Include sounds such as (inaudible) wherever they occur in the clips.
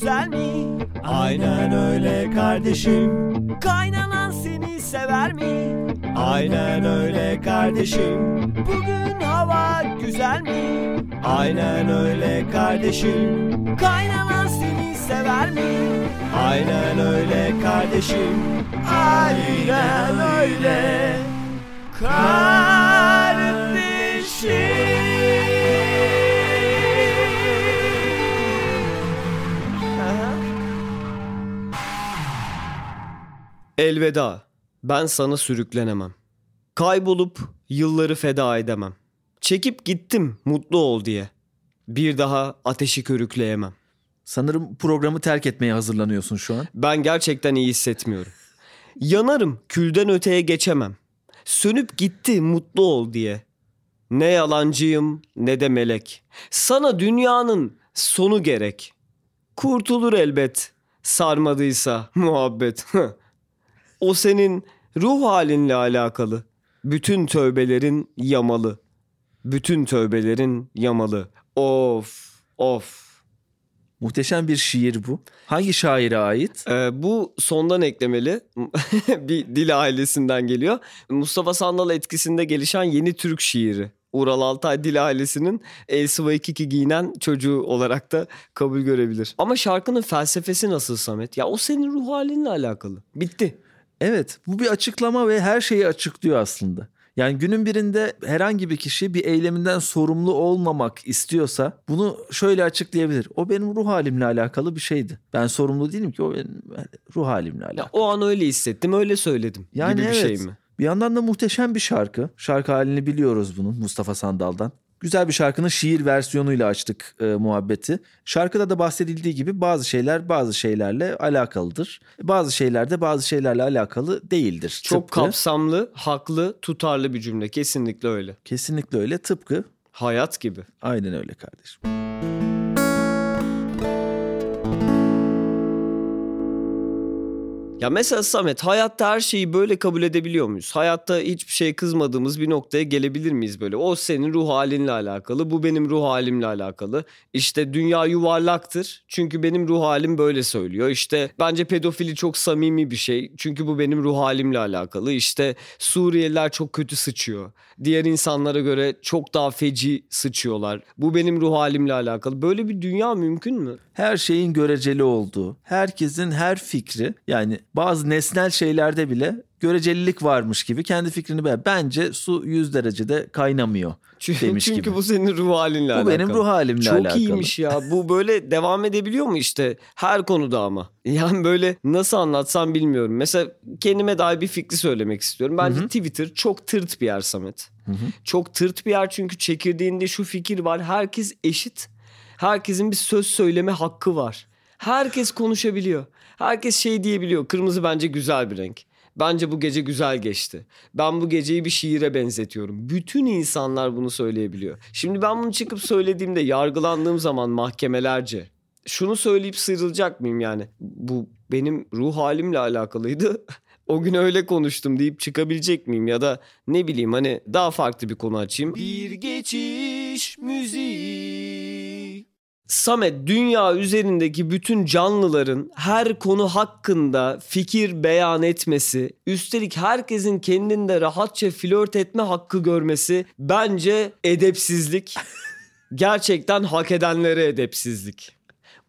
Güzel mi? Aynen öyle kardeşim. Kaynanan seni sever mi? Aynen öyle kardeşim. Bugün hava güzel mi? Aynen öyle kardeşim. Kaynanan seni sever mi? Aynen öyle kardeşim. Aynen öyle kardeşim. Elveda. Ben sana sürüklenemem. Kaybolup yılları feda edemem. Çekip gittim mutlu ol diye. Bir daha ateşi körükleyemem. Sanırım programı terk etmeye hazırlanıyorsun şu an. Ben gerçekten iyi hissetmiyorum. Yanarım, külden öteye geçemem. Sönüp gitti mutlu ol diye. Ne yalancıyım ne de melek. Sana dünyanın sonu gerek. Kurtulur elbet sarmadıysa muhabbet. (laughs) o senin ruh halinle alakalı. Bütün tövbelerin yamalı. Bütün tövbelerin yamalı. Of of. Muhteşem bir şiir bu. Hangi şaire ait? Ee, bu sondan eklemeli (laughs) bir dil ailesinden geliyor. Mustafa Sandal etkisinde gelişen yeni Türk şiiri. Ural Altay dil ailesinin El Sıvaykiki giyinen çocuğu olarak da kabul görebilir. Ama şarkının felsefesi nasıl Samet? Ya o senin ruh halinle alakalı. Bitti. Evet bu bir açıklama ve her şeyi açıklıyor aslında. Yani günün birinde herhangi bir kişi bir eyleminden sorumlu olmamak istiyorsa bunu şöyle açıklayabilir. O benim ruh halimle alakalı bir şeydi. Ben sorumlu değilim ki o benim ruh halimle alakalı. Ya o an öyle hissettim öyle söyledim Yani gibi bir evet. şey mi? Bir yandan da muhteşem bir şarkı. Şarkı halini biliyoruz bunun Mustafa Sandal'dan. Güzel bir şarkının şiir versiyonuyla açtık e, muhabbeti. Şarkıda da bahsedildiği gibi bazı şeyler bazı şeylerle alakalıdır. Bazı şeyler de bazı şeylerle alakalı değildir. Çok Tıpkı- kapsamlı, haklı, tutarlı bir cümle. Kesinlikle öyle. Kesinlikle öyle. Tıpkı Hayat gibi. aynen öyle kardeşim. Ya mesela Samet hayatta her şeyi böyle kabul edebiliyor muyuz? Hayatta hiçbir şeye kızmadığımız bir noktaya gelebilir miyiz böyle? O senin ruh halinle alakalı, bu benim ruh halimle alakalı. İşte dünya yuvarlaktır çünkü benim ruh halim böyle söylüyor. İşte bence pedofili çok samimi bir şey çünkü bu benim ruh halimle alakalı. İşte Suriyeliler çok kötü sıçıyor. Diğer insanlara göre çok daha feci sıçıyorlar. Bu benim ruh halimle alakalı. Böyle bir dünya mümkün mü? Her şeyin göreceli olduğu, herkesin her fikri yani bazı nesnel şeylerde bile görecelilik varmış gibi kendi fikrini be. Bence su 100 derecede kaynamıyor Çünkü, demiş çünkü gibi. bu senin ruh halinle Bu alakalı. benim ruh halimle Çok alakalı. iyiymiş ya. Bu böyle devam edebiliyor mu işte her konuda ama? (laughs) Yani böyle nasıl anlatsam bilmiyorum. Mesela kendime dair bir fikri söylemek istiyorum. Bence Twitter çok tırt bir yer Samet. Çok tırt bir yer çünkü çekirdeğinde şu fikir var. Herkes eşit. Herkesin bir söz söyleme hakkı var. Herkes konuşabiliyor. Herkes şey diyebiliyor. Kırmızı bence güzel bir renk. Bence bu gece güzel geçti. Ben bu geceyi bir şiire benzetiyorum. Bütün insanlar bunu söyleyebiliyor. Şimdi ben bunu çıkıp söylediğimde yargılandığım zaman mahkemelerce şunu söyleyip sıyrılacak mıyım yani? Bu benim ruh halimle alakalıydı. (laughs) O gün öyle konuştum deyip çıkabilecek miyim ya da ne bileyim hani daha farklı bir konu açayım. Bir geçiş müziği. Samet dünya üzerindeki bütün canlıların her konu hakkında fikir beyan etmesi, üstelik herkesin kendinde rahatça flört etme hakkı görmesi bence edepsizlik. (laughs) Gerçekten hak edenlere edepsizlik.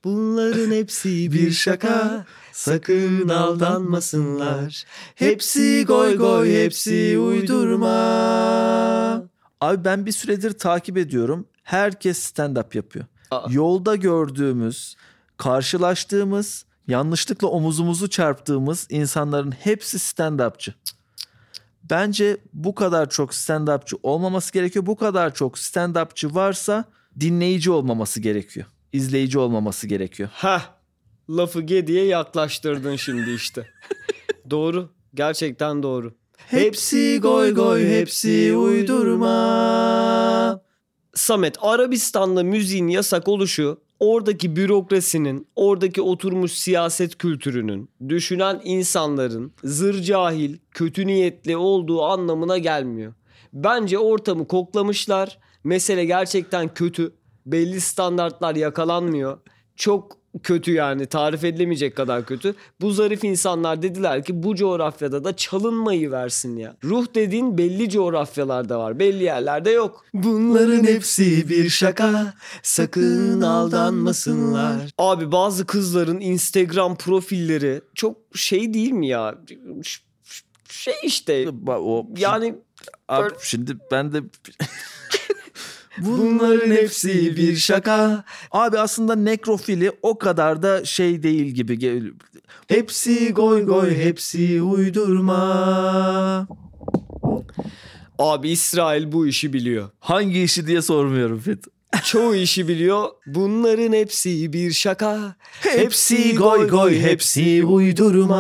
Bunların hepsi bir şaka. Sakın aldanmasınlar. Hepsi goy goy, hepsi uydurma. Abi ben bir süredir takip ediyorum. Herkes stand-up yapıyor. Aa. Yolda gördüğümüz, karşılaştığımız, yanlışlıkla omuzumuzu çarptığımız insanların hepsi stand-upçı. Bence bu kadar çok stand-upçı olmaması gerekiyor. Bu kadar çok stand-upçı varsa dinleyici olmaması gerekiyor. İzleyici olmaması gerekiyor. Heh. Lafı Gedi'ye yaklaştırdın şimdi işte. (laughs) doğru. Gerçekten doğru. Hepsi goy goy, hepsi uydurma. Samet Arabistan'da müziğin yasak oluşu oradaki bürokrasinin, oradaki oturmuş siyaset kültürünün, düşünen insanların zır cahil, kötü niyetli olduğu anlamına gelmiyor. Bence ortamı koklamışlar. Mesele gerçekten kötü. Belli standartlar yakalanmıyor. Çok kötü yani tarif edilemeyecek kadar kötü. Bu zarif insanlar dediler ki bu coğrafyada da çalınmayı versin ya. Ruh dediğin belli coğrafyalarda var. Belli yerlerde yok. Bunların hepsi bir şaka. Sakın aldanmasınlar. Abi bazı kızların Instagram profilleri çok şey değil mi ya? Şey işte yani Abi şimdi ben de (laughs) Bunların hepsi bir şaka. Abi aslında nekrofili o kadar da şey değil gibi. Hepsi goy goy, hepsi uydurma. abi İsrail bu işi biliyor. Hangi işi diye sormuyorum Fet. Çoğu işi biliyor. Bunların hepsi bir şaka. Hepsi goy goy, hepsi uydurma.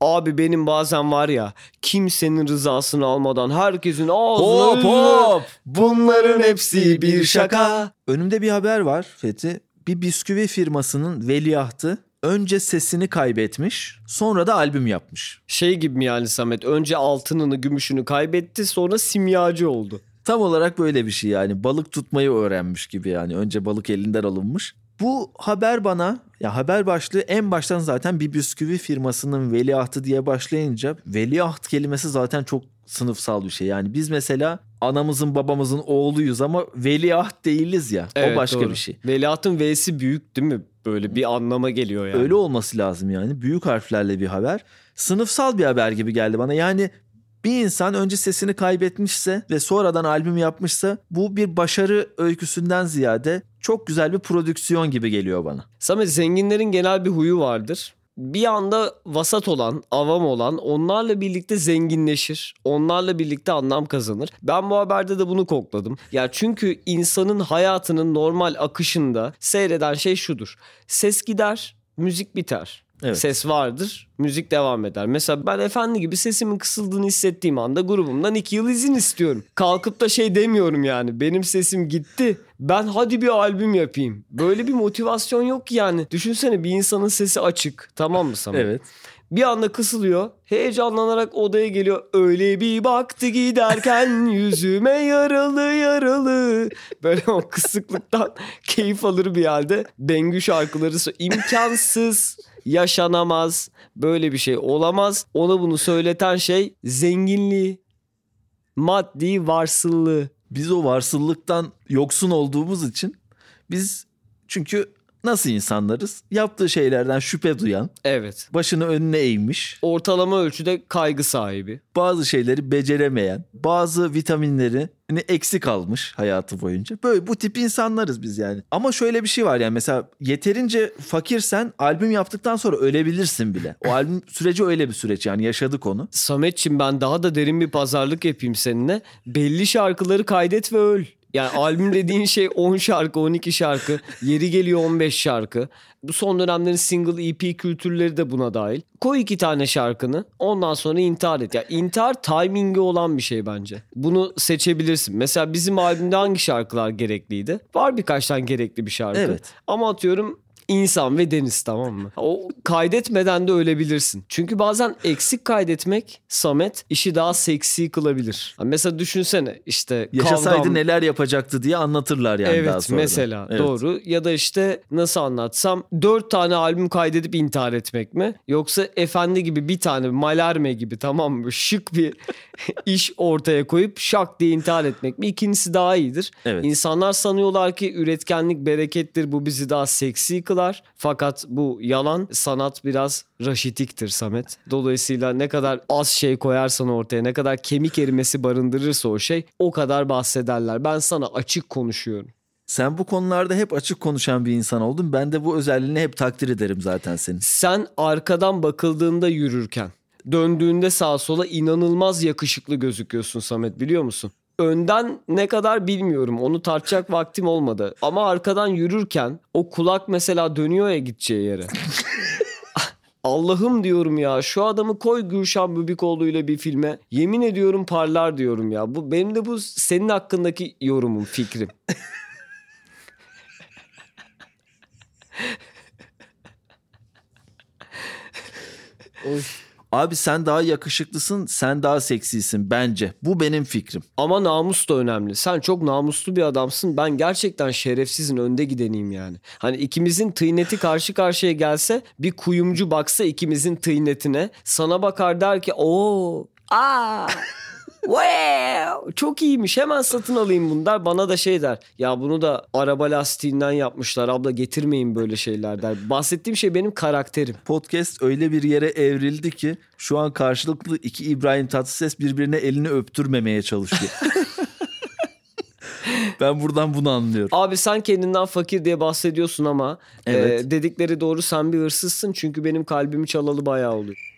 Abi benim bazen var ya kimsenin rızasını almadan herkesin ağzına Hop hop. Bunların hepsi bir şaka. Önümde bir haber var Fethi. Bir bisküvi firmasının veliahtı önce sesini kaybetmiş, sonra da albüm yapmış. Şey gibi mi yani Samet? Önce altınını gümüşünü kaybetti sonra simyacı oldu. Tam olarak böyle bir şey yani balık tutmayı öğrenmiş gibi yani önce balık elinden alınmış. Bu haber bana ya haber başlığı en baştan zaten bir bisküvi firmasının veliahtı diye başlayınca veliaht kelimesi zaten çok sınıfsal bir şey. Yani biz mesela anamızın babamızın oğluyuz ama veliaht değiliz ya. o başka doğru. bir şey. Veliahtın V'si büyük değil mi? Böyle bir anlama geliyor yani. Öyle olması lazım yani. Büyük harflerle bir haber. Sınıfsal bir haber gibi geldi bana. Yani bir insan önce sesini kaybetmişse ve sonradan albüm yapmışsa bu bir başarı öyküsünden ziyade çok güzel bir prodüksiyon gibi geliyor bana. Samet zenginlerin genel bir huyu vardır. Bir anda vasat olan, avam olan onlarla birlikte zenginleşir. Onlarla birlikte anlam kazanır. Ben bu haberde de bunu kokladım. Ya çünkü insanın hayatının normal akışında seyreden şey şudur. Ses gider, müzik biter. Evet. Ses vardır, müzik devam eder. Mesela ben efendi gibi sesimin kısıldığını hissettiğim anda grubumdan iki yıl izin istiyorum. Kalkıp da şey demiyorum yani. Benim sesim gitti. Ben hadi bir albüm yapayım. Böyle bir motivasyon yok ki yani. Düşünsene bir insanın sesi açık. Tamam mı Samet? Evet. Bir anda kısılıyor. Heyecanlanarak odaya geliyor. Öyle bir baktı giderken (laughs) yüzüme yaralı yaralı. Böyle o kısıklıktan (laughs) keyif alır bir halde. Bengü şarkıları imkansız yaşanamaz. Böyle bir şey olamaz. Ona bunu söyleten şey zenginliği. Maddi varsıllığı. Biz o varsıllıktan yoksun olduğumuz için biz çünkü nasıl insanlarız? Yaptığı şeylerden şüphe duyan, Evet. başını önüne eğmiş, Ortalama ölçüde kaygı sahibi. bazı şeyleri beceremeyen, bazı vitaminleri hani eksik almış hayatı boyunca. Böyle bu tip insanlarız biz yani. Ama şöyle bir şey var yani mesela yeterince fakirsen albüm yaptıktan sonra ölebilirsin bile. O albüm süreci öyle bir süreç yani yaşadık onu. Sametçim ben daha da derin bir pazarlık yapayım seninle. Belli şarkıları kaydet ve öl. Yani albüm dediğin şey 10 şarkı, 12 şarkı. Yeri geliyor 15 şarkı. Bu son dönemlerin single EP kültürleri de buna dahil. Koy iki tane şarkını ondan sonra intihar et. Ya intihar timingi olan bir şey bence. Bunu seçebilirsin. Mesela bizim albümde hangi şarkılar gerekliydi? Var birkaç tane gerekli bir şarkı. Evet. Ama atıyorum insan ve deniz tamam mı? O kaydetmeden de ölebilirsin. Çünkü bazen eksik kaydetmek Samet işi daha seksi kılabilir. Mesela düşünsene işte Yaşasaydı kavgam- neler yapacaktı diye anlatırlar yani daha evet sonra. mesela Evet. doğru ya da işte nasıl anlatsam dört tane albüm kaydedip intihar etmek mi yoksa efendi gibi bir tane Malarme gibi tamam mı şık bir (laughs) iş ortaya koyup şak diye intihar etmek mi ikincisi daha iyidir. Evet. İnsanlar sanıyorlar ki üretkenlik berekettir bu bizi daha seksi kılar fakat bu yalan sanat biraz raşitiktir Samet. Dolayısıyla ne kadar az şey koyarsan ortaya ne kadar kemik erimesi barındırırsa o şey o kadar bahsederler. Ben sana açık konuşuyorum. Sen bu konularda hep açık konuşan bir insan oldun. Ben de bu özelliğini hep takdir ederim zaten senin. Sen arkadan bakıldığında yürürken Döndüğünde sağa sola inanılmaz yakışıklı gözüküyorsun Samet biliyor musun? Önden ne kadar bilmiyorum onu tartacak vaktim olmadı. Ama arkadan yürürken o kulak mesela dönüyor ya gideceği yere. (laughs) Allah'ım diyorum ya şu adamı koy Gülşen Bubikoğlu ile bir filme. Yemin ediyorum parlar diyorum ya. Bu benim de bu senin hakkındaki yorumum, fikrim. Abi sen daha yakışıklısın, sen daha seksisin bence. Bu benim fikrim. Ama namus da önemli. Sen çok namuslu bir adamsın. Ben gerçekten şerefsizin önde gideneyim yani. Hani ikimizin tıyneti karşı karşıya gelse bir kuyumcu baksa ikimizin tıynetine sana bakar der ki o aa (laughs) Wow, çok iyiymiş hemen satın alayım bunu der. Bana da şey der ya bunu da araba lastiğinden yapmışlar abla getirmeyin böyle şeyler der. Bahsettiğim şey benim karakterim. Podcast öyle bir yere evrildi ki şu an karşılıklı iki İbrahim Tatlıses birbirine elini öptürmemeye çalışıyor. (laughs) ben buradan bunu anlıyorum. Abi sen kendinden fakir diye bahsediyorsun ama Evet. e, dedikleri doğru sen bir hırsızsın çünkü benim kalbimi çalalı bayağı oluyor.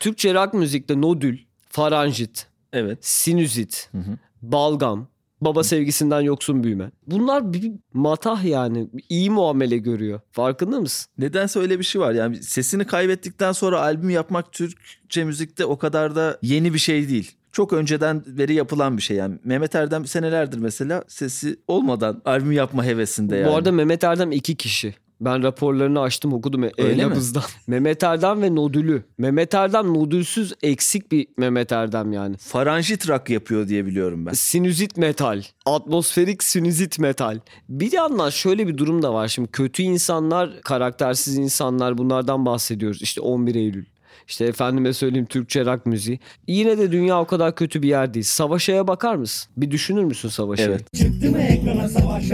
Türkçe rock müzikte nodül, faranjit, Evet. sinüzit, Hı hı. balgam, baba sevgisinden yoksun büyüme. Bunlar bir matah yani. iyi muamele görüyor. Farkında mısın? Nedense öyle bir şey var. Yani sesini kaybettikten sonra albüm yapmak Türkçe müzikte o kadar da yeni bir şey değil. Çok önceden beri yapılan bir şey yani. Mehmet Erdem senelerdir mesela sesi olmadan albüm yapma hevesinde yani. Bu arada Mehmet Erdem iki kişi. Ben raporlarını açtım okudum e- e-nabızdan. (laughs) Mehmet Erdem ve nodülü. Mehmet Erdem nodülsüz eksik bir Mehmet Erdem yani. faranjit rock yapıyor diye biliyorum ben. Sinüzit metal. Atmosferik sinüzit metal. Bir yandan şöyle bir durum da var. Şimdi kötü insanlar, karaktersiz insanlar bunlardan bahsediyoruz. İşte 11 Eylül. İşte efendime söyleyeyim Türkçe rock müziği. Yine de dünya o kadar kötü bir yer değil. Savaşa'ya bakar mısın? Bir düşünür müsün Savaşa'yı? Evet. Çıktı mı ekrana savaş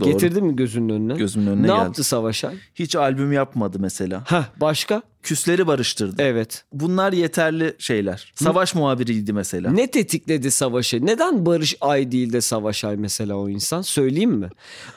Doğru. Getirdin mi gözünün önüne? Gözümün önüne ne geldi. yaptı Savaşay? Hiç albüm yapmadı mesela. Heh başka? Küsleri barıştırdı. Evet. Bunlar yeterli şeyler. Savaş muhabiriydi mesela. Ne tetikledi Savaş'ı? Neden Barış Ay değil de Savaş Ay mesela o insan? Söyleyeyim mi?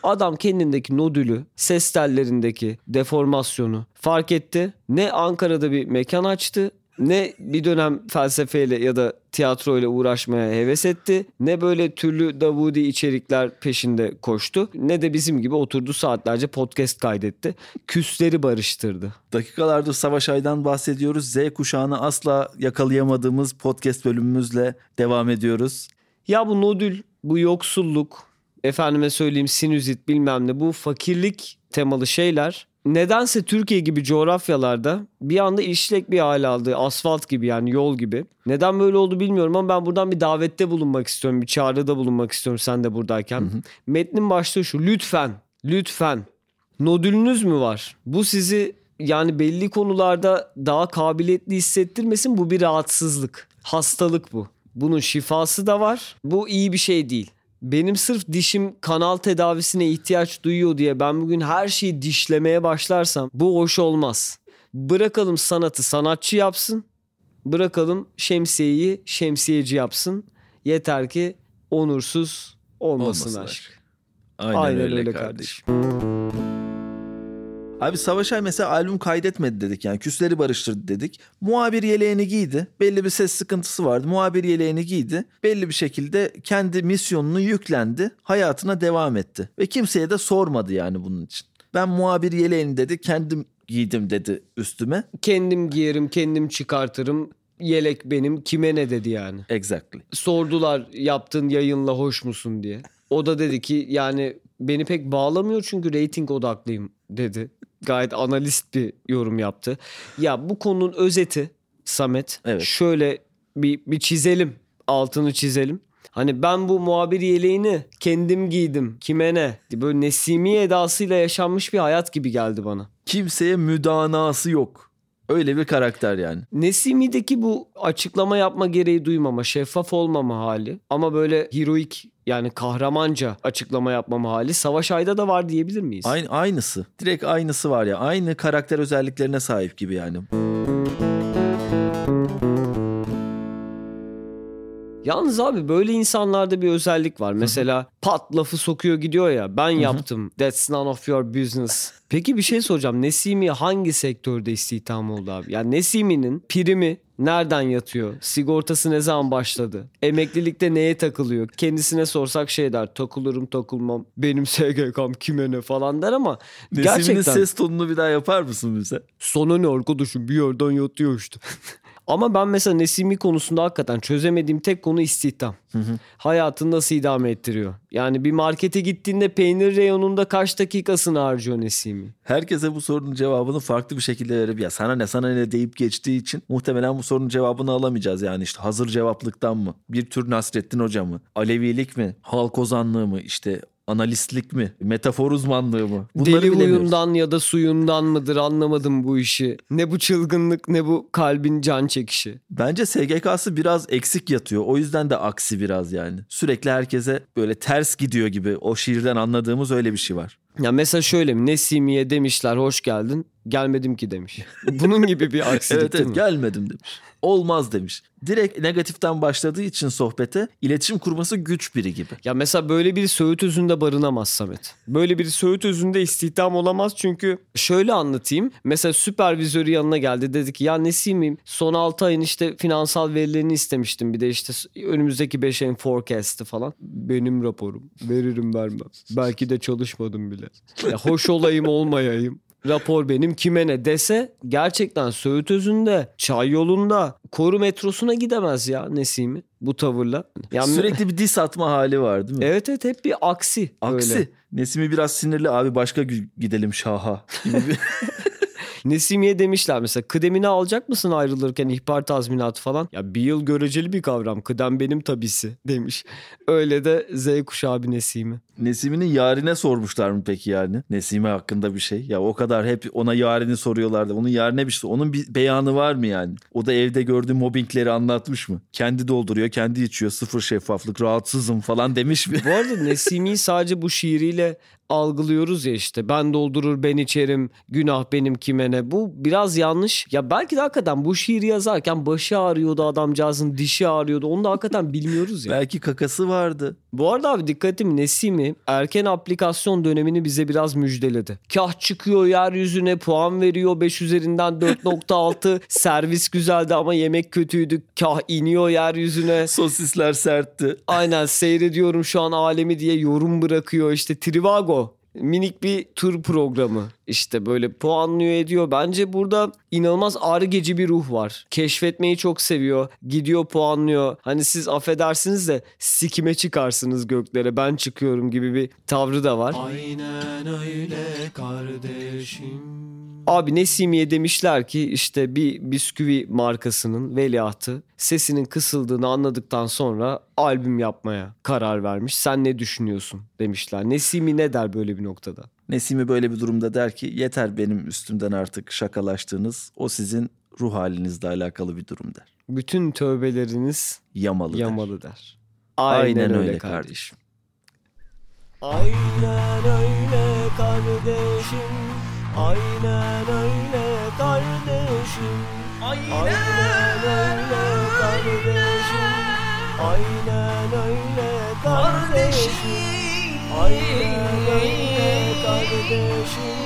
Adam kendindeki nodülü, ses tellerindeki deformasyonu fark etti. Ne Ankara'da bir mekan açtı ne bir dönem felsefeyle ya da tiyatroyla uğraşmaya heves etti. Ne böyle türlü Davudi içerikler peşinde koştu. Ne de bizim gibi oturdu saatlerce podcast kaydetti. Küsleri barıştırdı. Dakikalardır Savaş Ay'dan bahsediyoruz. Z kuşağını asla yakalayamadığımız podcast bölümümüzle devam ediyoruz. Ya bu nodül, bu yoksulluk, efendime söyleyeyim sinüzit bilmem ne bu fakirlik temalı şeyler nedense Türkiye gibi coğrafyalarda bir anda işlek bir hale aldı. Asfalt gibi yani yol gibi. Neden böyle oldu bilmiyorum ama ben buradan bir davette bulunmak istiyorum. Bir çağrıda bulunmak istiyorum sen de buradayken. Metnin başlığı şu lütfen, lütfen nodülünüz mü var? Bu sizi yani belli konularda daha kabiliyetli hissettirmesin bu bir rahatsızlık. Hastalık bu. Bunun şifası da var. Bu iyi bir şey değil. Benim sırf dişim kanal tedavisine ihtiyaç duyuyor diye ben bugün her şeyi dişlemeye başlarsam bu hoş olmaz. Bırakalım sanatı sanatçı yapsın. Bırakalım şemsiyeyi şemsiyeci yapsın. Yeter ki onursuz olmasın, Olmasın aşk. Aynen, Aynen, öyle, öyle kardeşim. kardeşim. Abi Savaş Ay mesela albüm kaydetmedi dedik yani küsleri barıştırdı dedik. Muhabir yeleğini giydi. Belli bir ses sıkıntısı vardı. Muhabir yeleğini giydi. Belli bir şekilde kendi misyonunu yüklendi. Hayatına devam etti. Ve kimseye de sormadı yani bunun için. Ben muhabir yeleğini dedi kendim giydim dedi üstüme. Kendim giyerim, kendim çıkartırım. Yelek benim. Kime ne dedi yani. Exactly. Sordular yaptığın yayınla hoş musun diye. O da dedi ki yani beni pek bağlamıyor çünkü reyting odaklıyım dedi. Gayet analist bir yorum yaptı. Ya bu konunun özeti Samet Evet. şöyle bir, bir çizelim. Altını çizelim. Hani ben bu muhabir yeleğini kendim giydim. Kime ne? Böyle Nesimi edasıyla yaşanmış bir hayat gibi geldi bana. Kimseye müdanası yok. Öyle bir karakter yani. Nesimi'deki bu açıklama yapma gereği duymama, şeffaf olmama hali ama böyle heroik yani kahramanca açıklama yapmama hali Savaş Ay'da da var diyebilir miyiz? Aynı, aynısı. Direkt aynısı var ya. Aynı karakter özelliklerine sahip gibi yani. Yalnız abi böyle insanlarda bir özellik var. Mesela pat lafı sokuyor gidiyor ya ben yaptım. That's none of your business. Peki bir şey soracağım. Nesimi hangi sektörde istihdam oldu abi? Yani Nesimi'nin primi nereden yatıyor? Sigortası ne zaman başladı? Emeklilikte neye takılıyor? Kendisine sorsak şey der. Takılırım takılmam. Benim SGK'm kime ne falan der ama Nesimi'nin gerçekten ses tonunu bir daha yapar mısın bize? Sana ne arkadaşım bir yerden yatıyor işte. (laughs) Ama ben mesela Nesimi konusunda hakikaten çözemediğim tek konu istihdam. Hayatını nasıl idame ettiriyor? Yani bir markete gittiğinde peynir reyonunda kaç dakikasını harcıyor Nesimi? Herkese bu sorunun cevabını farklı bir şekilde verip ya sana ne sana ne deyip geçtiği için muhtemelen bu sorunun cevabını alamayacağız. Yani işte hazır cevaplıktan mı? Bir tür Nasrettin Hoca mı? Alevilik mi? Halk ozanlığı mı? İşte analistlik mi? Metafor uzmanlığı mı? Bunları Deli huyundan ya da suyundan mıdır anlamadım bu işi. Ne bu çılgınlık ne bu kalbin can çekişi. Bence SGK'sı biraz eksik yatıyor. O yüzden de aksi biraz yani. Sürekli herkese böyle ters gidiyor gibi. O şiirden anladığımız öyle bir şey var. Ya mesela şöyle mi Nesimi'ye demişler hoş geldin gelmedim ki demiş. Bunun gibi bir aksilik evet evet mi? gelmedim demiş. Olmaz demiş. Direkt negatiften başladığı için sohbete iletişim kurması güç biri gibi. Ya mesela böyle bir Söğüt Özü'nde barınamaz Samet. Böyle bir Söğüt Özü'nde istihdam olamaz çünkü şöyle anlatayım. Mesela süpervizörü yanına geldi dedi ki ya Nesim'im son 6 ayın işte finansal verilerini istemiştim. Bir de işte önümüzdeki 5 ayın forecast'ı falan. Benim raporum. Veririm vermem. Belki de çalışmadım bile. Ya hoş olayım olmayayım. Rapor benim kime ne dese gerçekten Söğüt Özü'nde, Çay yolunda, Koru metrosuna gidemez ya Nesimi bu tavırla. Yani (laughs) Sürekli bir dis atma hali var değil mi? Evet evet hep bir aksi. Aksi. Böyle. Nesimi biraz sinirli abi başka gidelim şaha gibi bir... (laughs) Nesimi'ye demişler mesela kıdemini alacak mısın ayrılırken ihbar tazminatı falan. Ya bir yıl göreceli bir kavram. Kıdem benim tabisi (laughs) demiş. Öyle de Z kuşağı bir Nesimi. Nesimi'nin yarine sormuşlar mı peki yani? Nesimi hakkında bir şey. Ya o kadar hep ona yarini soruyorlardı. Onun yarine bir şey. Onun bir beyanı var mı yani? O da evde gördüğü mobbingleri anlatmış mı? Kendi dolduruyor, kendi içiyor. Sıfır şeffaflık, rahatsızım falan demiş mi? Bu arada (laughs) Nesimi'yi sadece bu şiiriyle algılıyoruz ya işte. Ben doldurur ben içerim günah benim kime ne. Bu biraz yanlış. Ya belki de hakikaten bu şiiri yazarken başı ağrıyordu adamcağızın dişi ağrıyordu. Onu da hakikaten (laughs) bilmiyoruz ya. Belki kakası vardı. Bu arada abi dikkatim Nesimi erken aplikasyon dönemini bize biraz müjdeledi. Kah çıkıyor yeryüzüne puan veriyor 5 üzerinden 4.6 (laughs) servis güzeldi ama yemek kötüydü. Kah iniyor yeryüzüne. Sosisler sertti. Aynen seyrediyorum şu an alemi diye yorum bırakıyor işte Trivago. Minik bir tur programı işte böyle puanlıyor ediyor. Bence burada inanılmaz argeci bir ruh var. Keşfetmeyi çok seviyor. Gidiyor puanlıyor. Hani siz affedersiniz de sikime çıkarsınız göklere ben çıkıyorum gibi bir tavrı da var. Aynen öyle kardeşim. Abi Nesimi'ye demişler ki işte bir bisküvi markasının veliahtı sesinin kısıldığını anladıktan sonra albüm yapmaya karar vermiş. Sen ne düşünüyorsun demişler. Nesimi ne der böyle bir noktada? Nesimi böyle bir durumda der ki yeter benim üstümden artık şakalaştığınız. O sizin ruh halinizle alakalı bir durum der. Bütün tövbeleriniz Yamalı, der. yamalı der. Aynen öyle kardeşim. Aynen öyle kardeşim. Aynen öyle kardeşim. Aynen öyle kardeşim. Aynen öyle kardeşim. Aynen öyle kardeşim.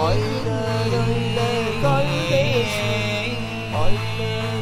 Aynen öyle kardeşim. Aynen